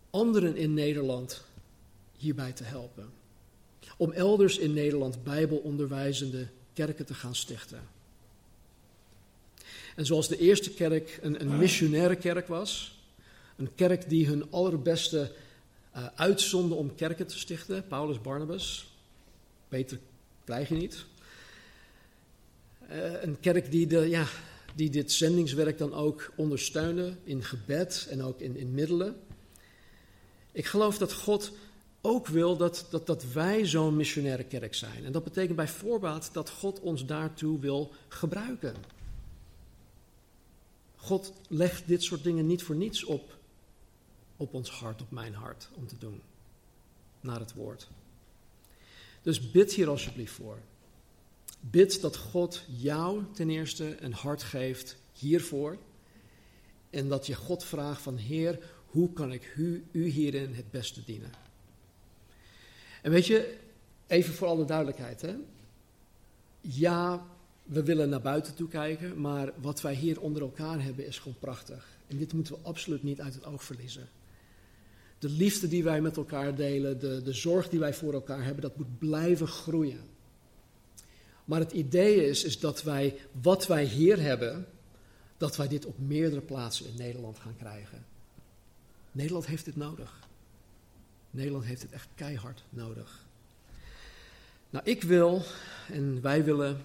anderen in Nederland hierbij te helpen. Om elders in Nederland bijbelonderwijzende kerken te gaan stichten. En zoals de eerste kerk een, een missionaire kerk was, een kerk die hun allerbeste uh, uitzonden om kerken te stichten, Paulus Barnabas, beter krijg je niet. Uh, een kerk die, de, ja, die dit zendingswerk dan ook ondersteunde in gebed en ook in, in middelen. Ik geloof dat God ook wil dat, dat, dat wij zo'n missionaire kerk zijn. En dat betekent bij voorbaat dat God ons daartoe wil gebruiken. God legt dit soort dingen niet voor niets op, op ons hart, op mijn hart, om te doen. Naar het woord. Dus bid hier alsjeblieft voor. Bid dat God jou ten eerste een hart geeft hiervoor. En dat je God vraagt van Heer, hoe kan ik u, u hierin het beste dienen? En weet je, even voor alle duidelijkheid. Hè? Ja, we willen naar buiten toe kijken, maar wat wij hier onder elkaar hebben is gewoon prachtig. En dit moeten we absoluut niet uit het oog verliezen. De liefde die wij met elkaar delen, de, de zorg die wij voor elkaar hebben, dat moet blijven groeien. Maar het idee is, is dat wij wat wij hier hebben, dat wij dit op meerdere plaatsen in Nederland gaan krijgen. Nederland heeft dit nodig. Nederland heeft het echt keihard nodig. Nou, ik wil en wij willen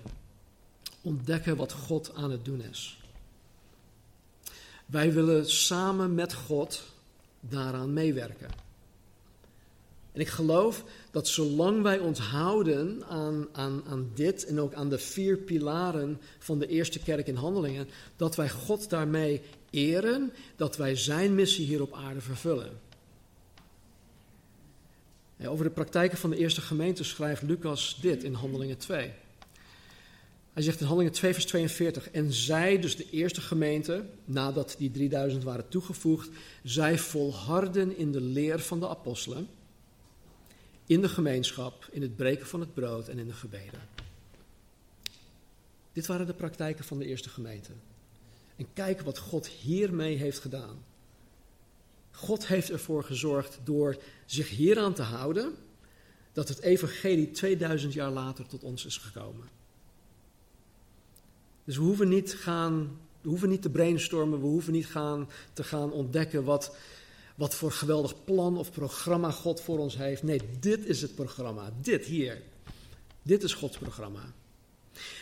ontdekken wat God aan het doen is. Wij willen samen met God daaraan meewerken. En ik geloof dat zolang wij ons houden aan, aan, aan dit en ook aan de vier pilaren van de eerste kerk in handelingen, dat wij God daarmee eren, dat wij zijn missie hier op aarde vervullen. Over de praktijken van de eerste gemeente schrijft Lucas dit in Handelingen 2. Hij zegt in Handelingen 2, vers 42. En zij, dus de eerste gemeente, nadat die 3000 waren toegevoegd, zij volharden in de leer van de apostelen, in de gemeenschap, in het breken van het brood en in de gebeden. Dit waren de praktijken van de eerste gemeente. En kijk wat God hiermee heeft gedaan. God heeft ervoor gezorgd door zich hieraan te houden, dat het evangelie 2000 jaar later tot ons is gekomen. Dus we hoeven niet, gaan, we hoeven niet te brainstormen, we hoeven niet gaan, te gaan ontdekken wat, wat voor geweldig plan of programma God voor ons heeft. Nee, dit is het programma. Dit hier. Dit is Gods programma.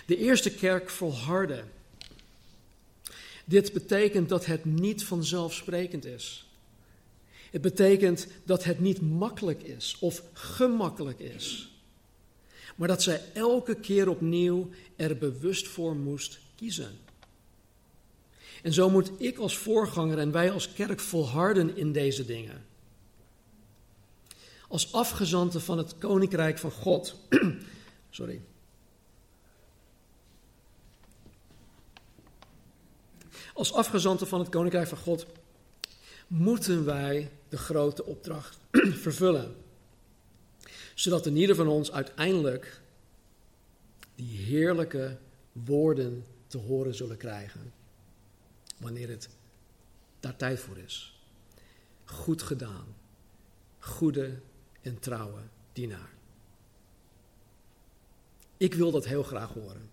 De eerste kerk volhardde. Dit betekent dat het niet vanzelfsprekend is. Het betekent dat het niet makkelijk is of gemakkelijk is. Maar dat zij elke keer opnieuw er bewust voor moest kiezen. En zo moet ik als voorganger en wij als kerk volharden in deze dingen. Als afgezanten van het koninkrijk van God. Sorry. Als afgezanten van het koninkrijk van God moeten wij de grote opdracht vervullen. Zodat de ieder van ons uiteindelijk die heerlijke woorden te horen zullen krijgen. Wanneer het daar tijd voor is. Goed gedaan. Goede en trouwe dienaar. Ik wil dat heel graag horen.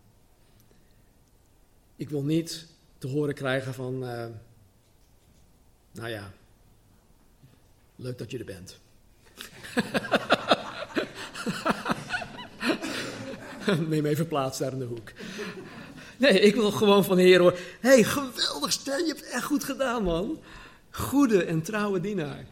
Ik wil niet te horen krijgen van, uh, nou ja, leuk dat je er bent. Neem even plaats daar in de hoek. Nee, ik wil gewoon van Heer hoor. hey, geweldig Stan, je hebt echt goed gedaan, man. Goede en trouwe dienaar.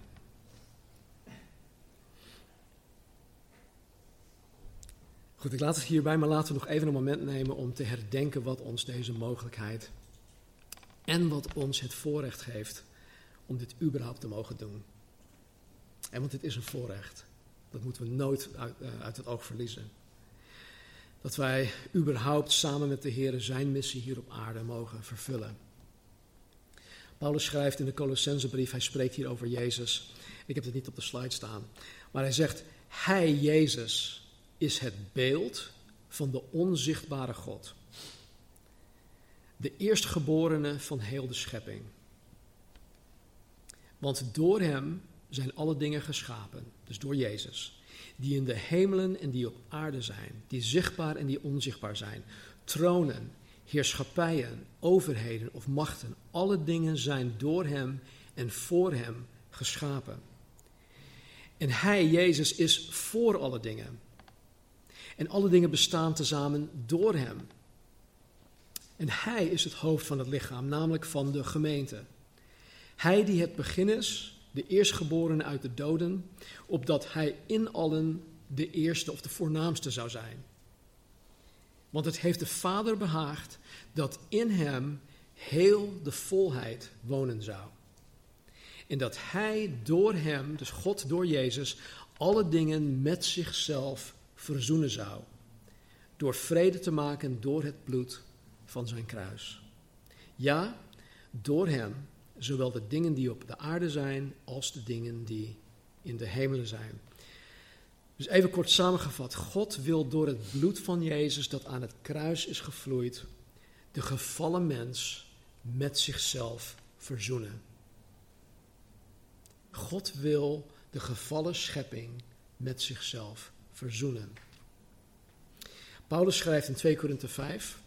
Goed, ik laat het hierbij, maar laten we nog even een moment nemen om te herdenken wat ons deze mogelijkheid en wat ons het voorrecht geeft om dit überhaupt te mogen doen. En want dit is een voorrecht Dat moeten we nooit uit, uh, uit het oog verliezen. Dat wij überhaupt samen met de Heer zijn missie hier op aarde mogen vervullen. Paulus schrijft in de Colossensebrief, hij spreekt hier over Jezus. Ik heb het niet op de slide staan. Maar hij zegt, hij, Jezus, is het beeld van de onzichtbare God. De eerstgeborene van heel de schepping. Want door hem zijn alle dingen geschapen, dus door Jezus, die in de hemelen en die op aarde zijn, die zichtbaar en die onzichtbaar zijn, tronen, heerschappijen, overheden of machten, alle dingen zijn door Hem en voor Hem geschapen. En Hij, Jezus, is voor alle dingen. En alle dingen bestaan tezamen door Hem. En Hij is het hoofd van het lichaam, namelijk van de gemeente. Hij die het begin is, de eerstgeborene uit de doden, opdat Hij in allen de eerste of de voornaamste zou zijn. Want het heeft de Vader behaagd dat in hem heel de volheid wonen zou. En dat hij door hem, dus God door Jezus, alle dingen met zichzelf verzoenen zou. Door vrede te maken door het bloed van zijn kruis. Ja, door hem, zowel de dingen die op de aarde zijn als de dingen die in de hemelen zijn. Dus even kort samengevat. God wil door het bloed van Jezus dat aan het kruis is gevloeid, de gevallen mens met zichzelf verzoenen. God wil de gevallen schepping met zichzelf verzoenen. Paulus schrijft in 2 Korinthe 5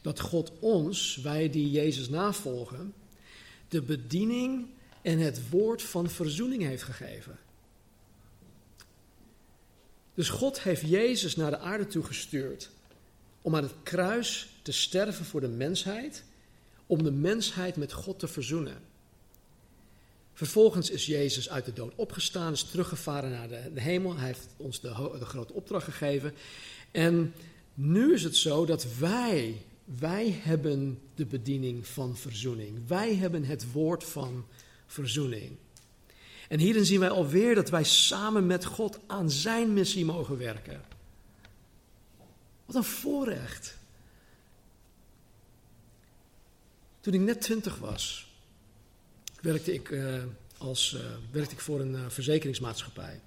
dat God ons, wij die Jezus navolgen, de bediening en het woord van verzoening heeft gegeven. Dus God heeft Jezus naar de aarde toegestuurd om aan het kruis te sterven voor de mensheid, om de mensheid met God te verzoenen. Vervolgens is Jezus uit de dood opgestaan, is teruggevaren naar de, de hemel. Hij heeft ons de, de grote opdracht gegeven. En nu is het zo dat wij, wij hebben de bediening van verzoening. Wij hebben het woord van verzoening. En hierin zien wij alweer dat wij samen met God aan zijn missie mogen werken. Wat een voorrecht. Toen ik net twintig was, werkte ik, uh, als, uh, werkte ik voor een uh, verzekeringsmaatschappij.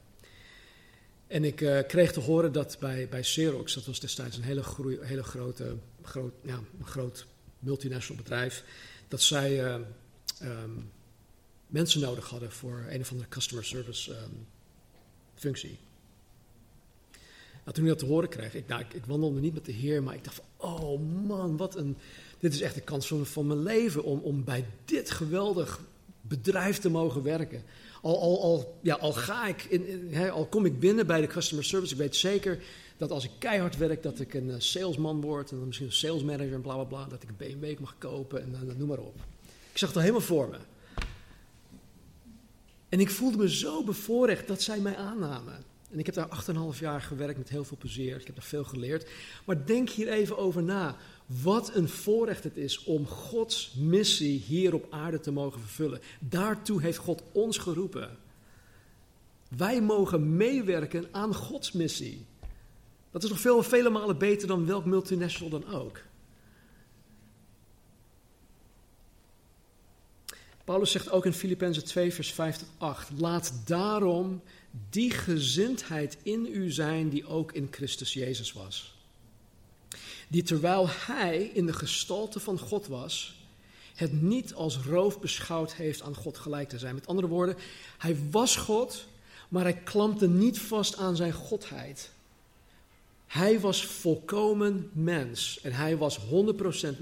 En ik kreeg te horen dat bij, bij Xerox, dat was destijds een hele, groei, hele grote, groot, een groot multinational bedrijf, dat zij um, mensen nodig hadden voor een of andere customer service um, functie. Nou, toen ik dat te horen kreeg, ik, nou, ik, wandelde niet met de Heer, maar ik dacht van, oh man, wat een, dit is echt de kans van, mijn leven om, om bij dit geweldig bedrijf te mogen werken. Al, al, al, ja, al ga ik, in, al kom ik binnen bij de customer service, ik weet zeker dat als ik keihard werk, dat ik een uh, salesman word en dan misschien een sales manager en bla bla bla, dat ik een BMW mag kopen en uh, noem maar op. Ik zag al helemaal voor me. En ik voelde me zo bevoorrecht dat zij mij aannamen. En ik heb daar 8,5 jaar gewerkt met heel veel plezier. Ik heb daar veel geleerd. Maar denk hier even over na. Wat een voorrecht het is om Gods missie hier op aarde te mogen vervullen. Daartoe heeft God ons geroepen. Wij mogen meewerken aan Gods missie. Dat is nog veel, vele malen beter dan welk multinational dan ook. Paulus zegt ook in Filippenzen 2, vers 5 tot 8: Laat daarom die gezindheid in u zijn die ook in Christus Jezus was. Die terwijl hij in de gestalte van God was, het niet als roof beschouwd heeft aan God gelijk te zijn. Met andere woorden, hij was God, maar hij klampte niet vast aan zijn godheid. Hij was volkomen mens en hij was 100%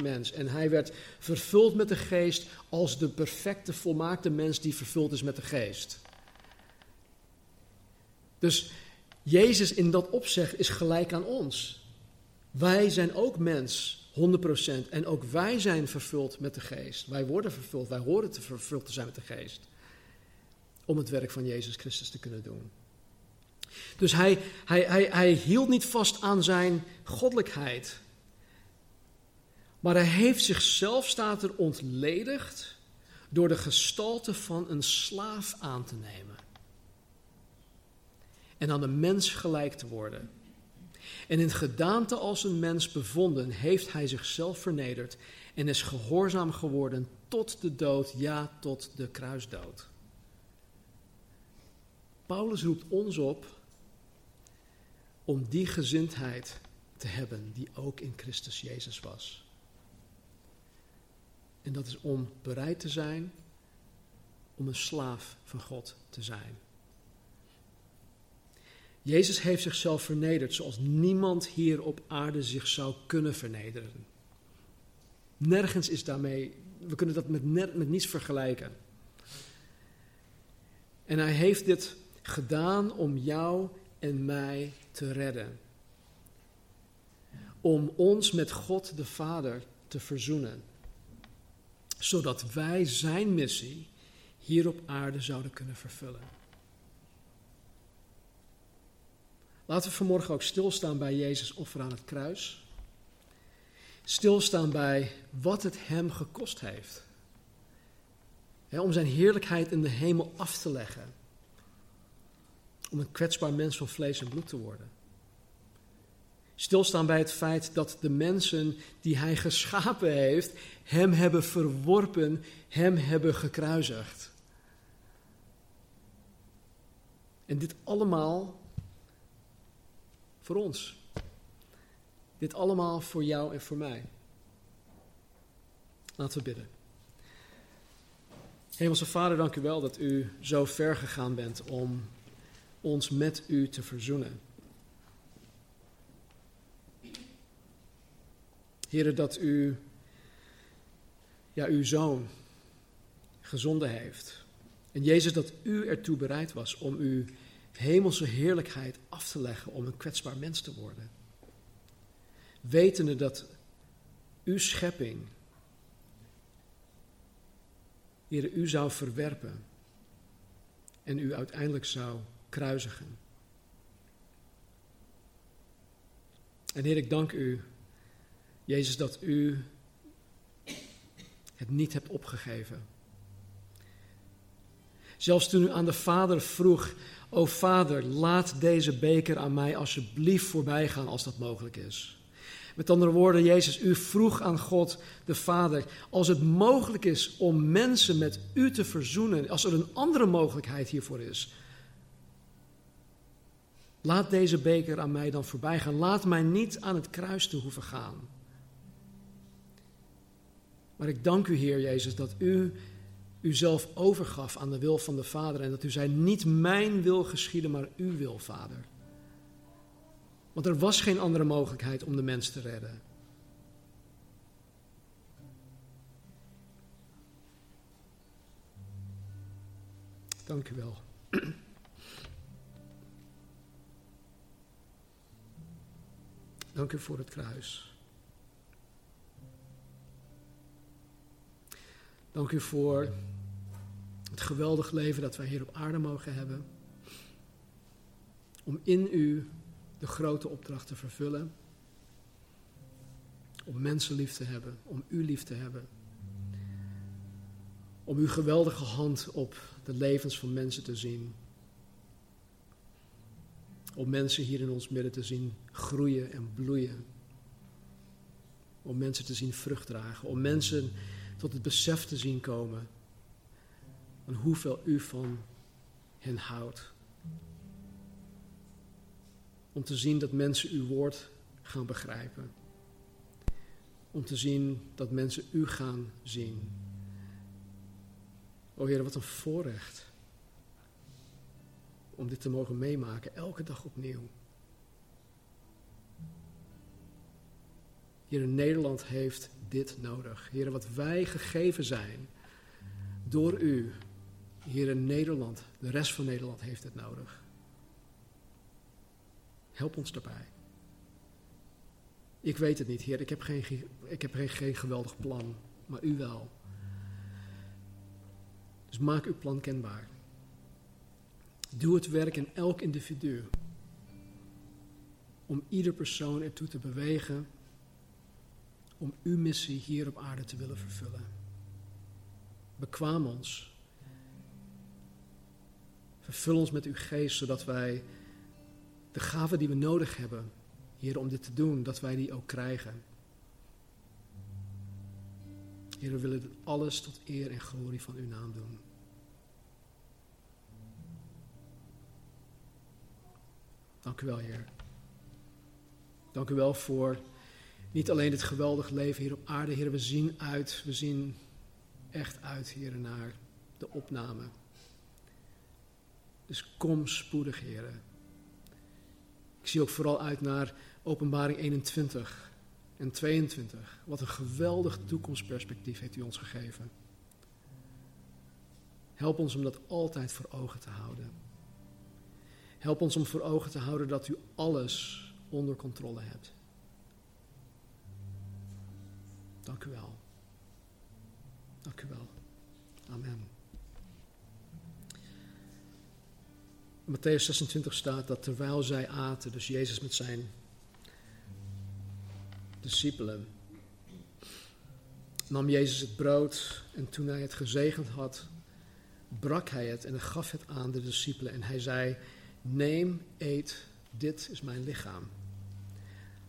mens en hij werd vervuld met de geest als de perfecte, volmaakte mens die vervuld is met de geest. Dus Jezus in dat opzicht is gelijk aan ons. Wij zijn ook mens, 100%. En ook wij zijn vervuld met de geest. Wij worden vervuld, wij horen te vervuld te zijn met de geest. Om het werk van Jezus Christus te kunnen doen. Dus hij, hij, hij, hij hield niet vast aan zijn goddelijkheid. Maar hij heeft zichzelf, staat er, ontledigd door de gestalte van een slaaf aan te nemen. en aan een mens gelijk te worden. En in gedaante als een mens bevonden, heeft hij zichzelf vernederd en is gehoorzaam geworden tot de dood, ja, tot de kruisdood. Paulus roept ons op om die gezindheid te hebben die ook in Christus Jezus was. En dat is om bereid te zijn om een slaaf van God te zijn. Jezus heeft zichzelf vernederd zoals niemand hier op aarde zich zou kunnen vernederen. Nergens is daarmee, we kunnen dat met, met niets vergelijken. En hij heeft dit gedaan om jou en mij te redden. Om ons met God de Vader te verzoenen. Zodat wij zijn missie hier op aarde zouden kunnen vervullen. Laten we vanmorgen ook stilstaan bij Jezus' offer aan het kruis. Stilstaan bij wat het hem gekost heeft. om zijn heerlijkheid in de hemel af te leggen. Om een kwetsbaar mens van vlees en bloed te worden. Stilstaan bij het feit dat de mensen die hij geschapen heeft, hem hebben verworpen, hem hebben gekruisigd. En dit allemaal voor ons. Dit allemaal voor jou en voor mij. Laten we bidden. Hemelse Vader, dank u wel dat u zo ver gegaan bent om ons met u te verzoenen. Heren, dat u ja, uw zoon gezonden heeft. En Jezus, dat u ertoe bereid was om uw hemelse heerlijkheid af te leggen om een kwetsbaar mens te worden. Wetende dat uw schepping, Heer, u zou verwerpen en u uiteindelijk zou kruisigen. En Heer, ik dank u, Jezus, dat u het niet hebt opgegeven. Zelfs toen u aan de Vader vroeg, O Vader, laat deze beker aan mij alsjeblieft voorbij gaan als dat mogelijk is. Met andere woorden, Jezus, u vroeg aan God de Vader, als het mogelijk is om mensen met u te verzoenen, als er een andere mogelijkheid hiervoor is, laat deze beker aan mij dan voorbij gaan. Laat mij niet aan het kruis te hoeven gaan. Maar ik dank u, Heer Jezus, dat u uzelf overgaf aan de wil van de Vader en dat u zei, niet mijn wil geschieden, maar uw wil, Vader. Want er was geen andere mogelijkheid om de mens te redden. Dank u wel. Dank u voor het kruis. Dank u voor het geweldig leven dat wij hier op aarde mogen hebben. Om in u de grote opdracht te vervullen. Om mensen lief te hebben, om u lief te hebben. Om uw geweldige hand op de levens van mensen te zien. Om mensen hier in ons midden te zien groeien en bloeien. Om mensen te zien vrucht dragen. Om mensen tot het besef te zien komen van hoeveel u van hen houdt. Om te zien dat mensen uw woord gaan begrijpen. Om te zien dat mensen u gaan zien. O Heer, wat een voorrecht om dit te mogen meemaken, elke dag opnieuw. Hier in Nederland heeft dit nodig. Heer, wat wij gegeven zijn door u, hier in Nederland, de rest van Nederland heeft het nodig. Help ons daarbij. Ik weet het niet, Heer. Ik heb geen, ik heb geen, geen geweldig plan, maar u wel. Dus maak uw plan kenbaar. Doe het werk in elk individu. Om ieder persoon ertoe te bewegen om uw missie hier op aarde te willen vervullen. Bekwaam ons. Vervul ons met uw geest, zodat wij de gaven die we nodig hebben, Heer, om dit te doen, dat wij die ook krijgen. Heer, we willen alles tot eer en glorie van uw naam doen. Dank u wel, Heer. Dank u wel voor niet alleen dit geweldig leven hier op aarde, Heer. We zien uit, we zien echt uit, Heer, naar de opname. Dus kom spoedig, Heer. Ik zie ook vooral uit naar Openbaring 21 en 22. Wat een geweldig toekomstperspectief heeft u ons gegeven. Help ons om dat altijd voor ogen te houden. Help ons om voor ogen te houden dat u alles onder controle hebt. Dank u wel. Dank u wel. Amen. Matthäus 26 staat dat terwijl zij aten, dus Jezus met zijn discipelen, nam Jezus het brood en toen hij het gezegend had, brak hij het en gaf het aan de discipelen en hij zei, neem, eet, dit is mijn lichaam.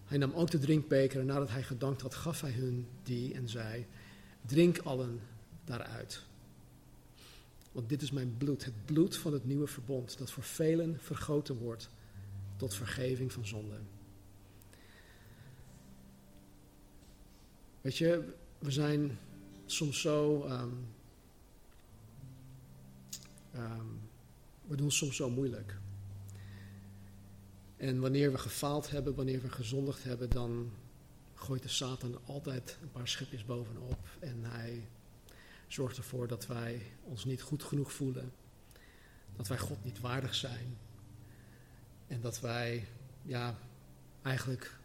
Hij nam ook de drinkbeker en nadat hij gedankt had, gaf hij hun die en zei, drink allen daaruit. Want dit is mijn bloed, het bloed van het nieuwe verbond, dat voor velen vergoten wordt tot vergeving van zonden. Weet je, we zijn soms zo. Um, um, we doen soms zo moeilijk. En wanneer we gefaald hebben, wanneer we gezondigd hebben, dan gooit de Satan altijd een paar schepjes bovenop. En hij zorgt ervoor dat wij ons niet goed genoeg voelen. Dat wij God niet waardig zijn. En dat wij, ja, eigenlijk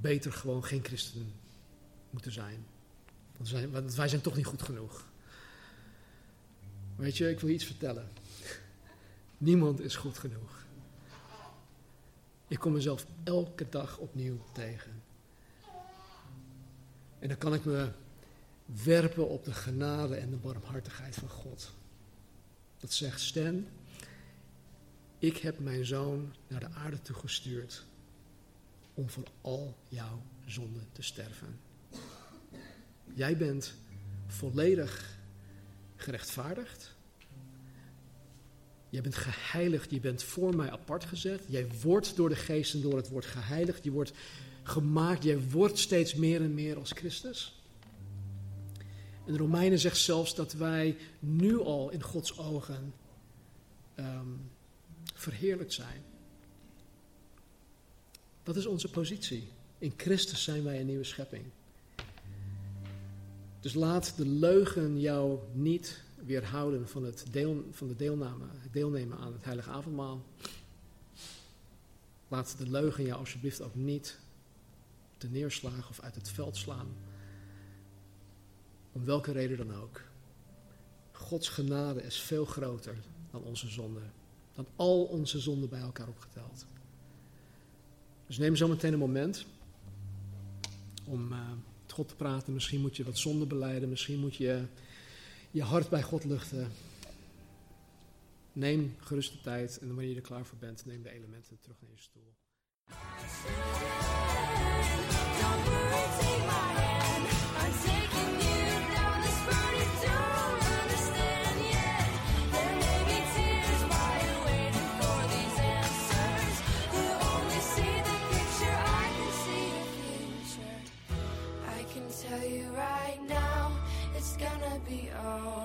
beter gewoon geen christen moeten zijn. Want wij, want wij zijn toch niet goed genoeg. Weet je, ik wil je iets vertellen. Niemand is goed genoeg. Ik kom mezelf elke dag opnieuw tegen. En dan kan ik me werpen op de genade en de barmhartigheid van God. Dat zegt Stan, ik heb mijn zoon naar de aarde toe gestuurd om voor al jouw zonden te sterven. Jij bent volledig gerechtvaardigd. Jij bent geheiligd, je bent voor mij apart gezet. Jij wordt door de geest en door het woord geheiligd. Je wordt gemaakt, jij wordt steeds meer en meer als Christus. En de Romeinen zegt zelfs dat wij nu al in Gods ogen um, verheerlijkt zijn. Dat is onze positie. In Christus zijn wij een nieuwe schepping. Dus laat de leugen jou niet weerhouden van, het deel, van de deelname, deelnemen aan het heilige avondmaal. Laat de leugen jou alsjeblieft ook niet te neerslagen of uit het veld slaan. Om welke reden dan ook. Gods genade is veel groter dan onze zonde. Dan al onze zonden bij elkaar opgeteld. Dus neem zo meteen een moment om uh, met God te praten. Misschien moet je wat zonde beleiden. Misschien moet je je hart bij God luchten. Neem gerust de tijd en wanneer je er klaar voor bent, neem de elementen terug naar je stoel. be all.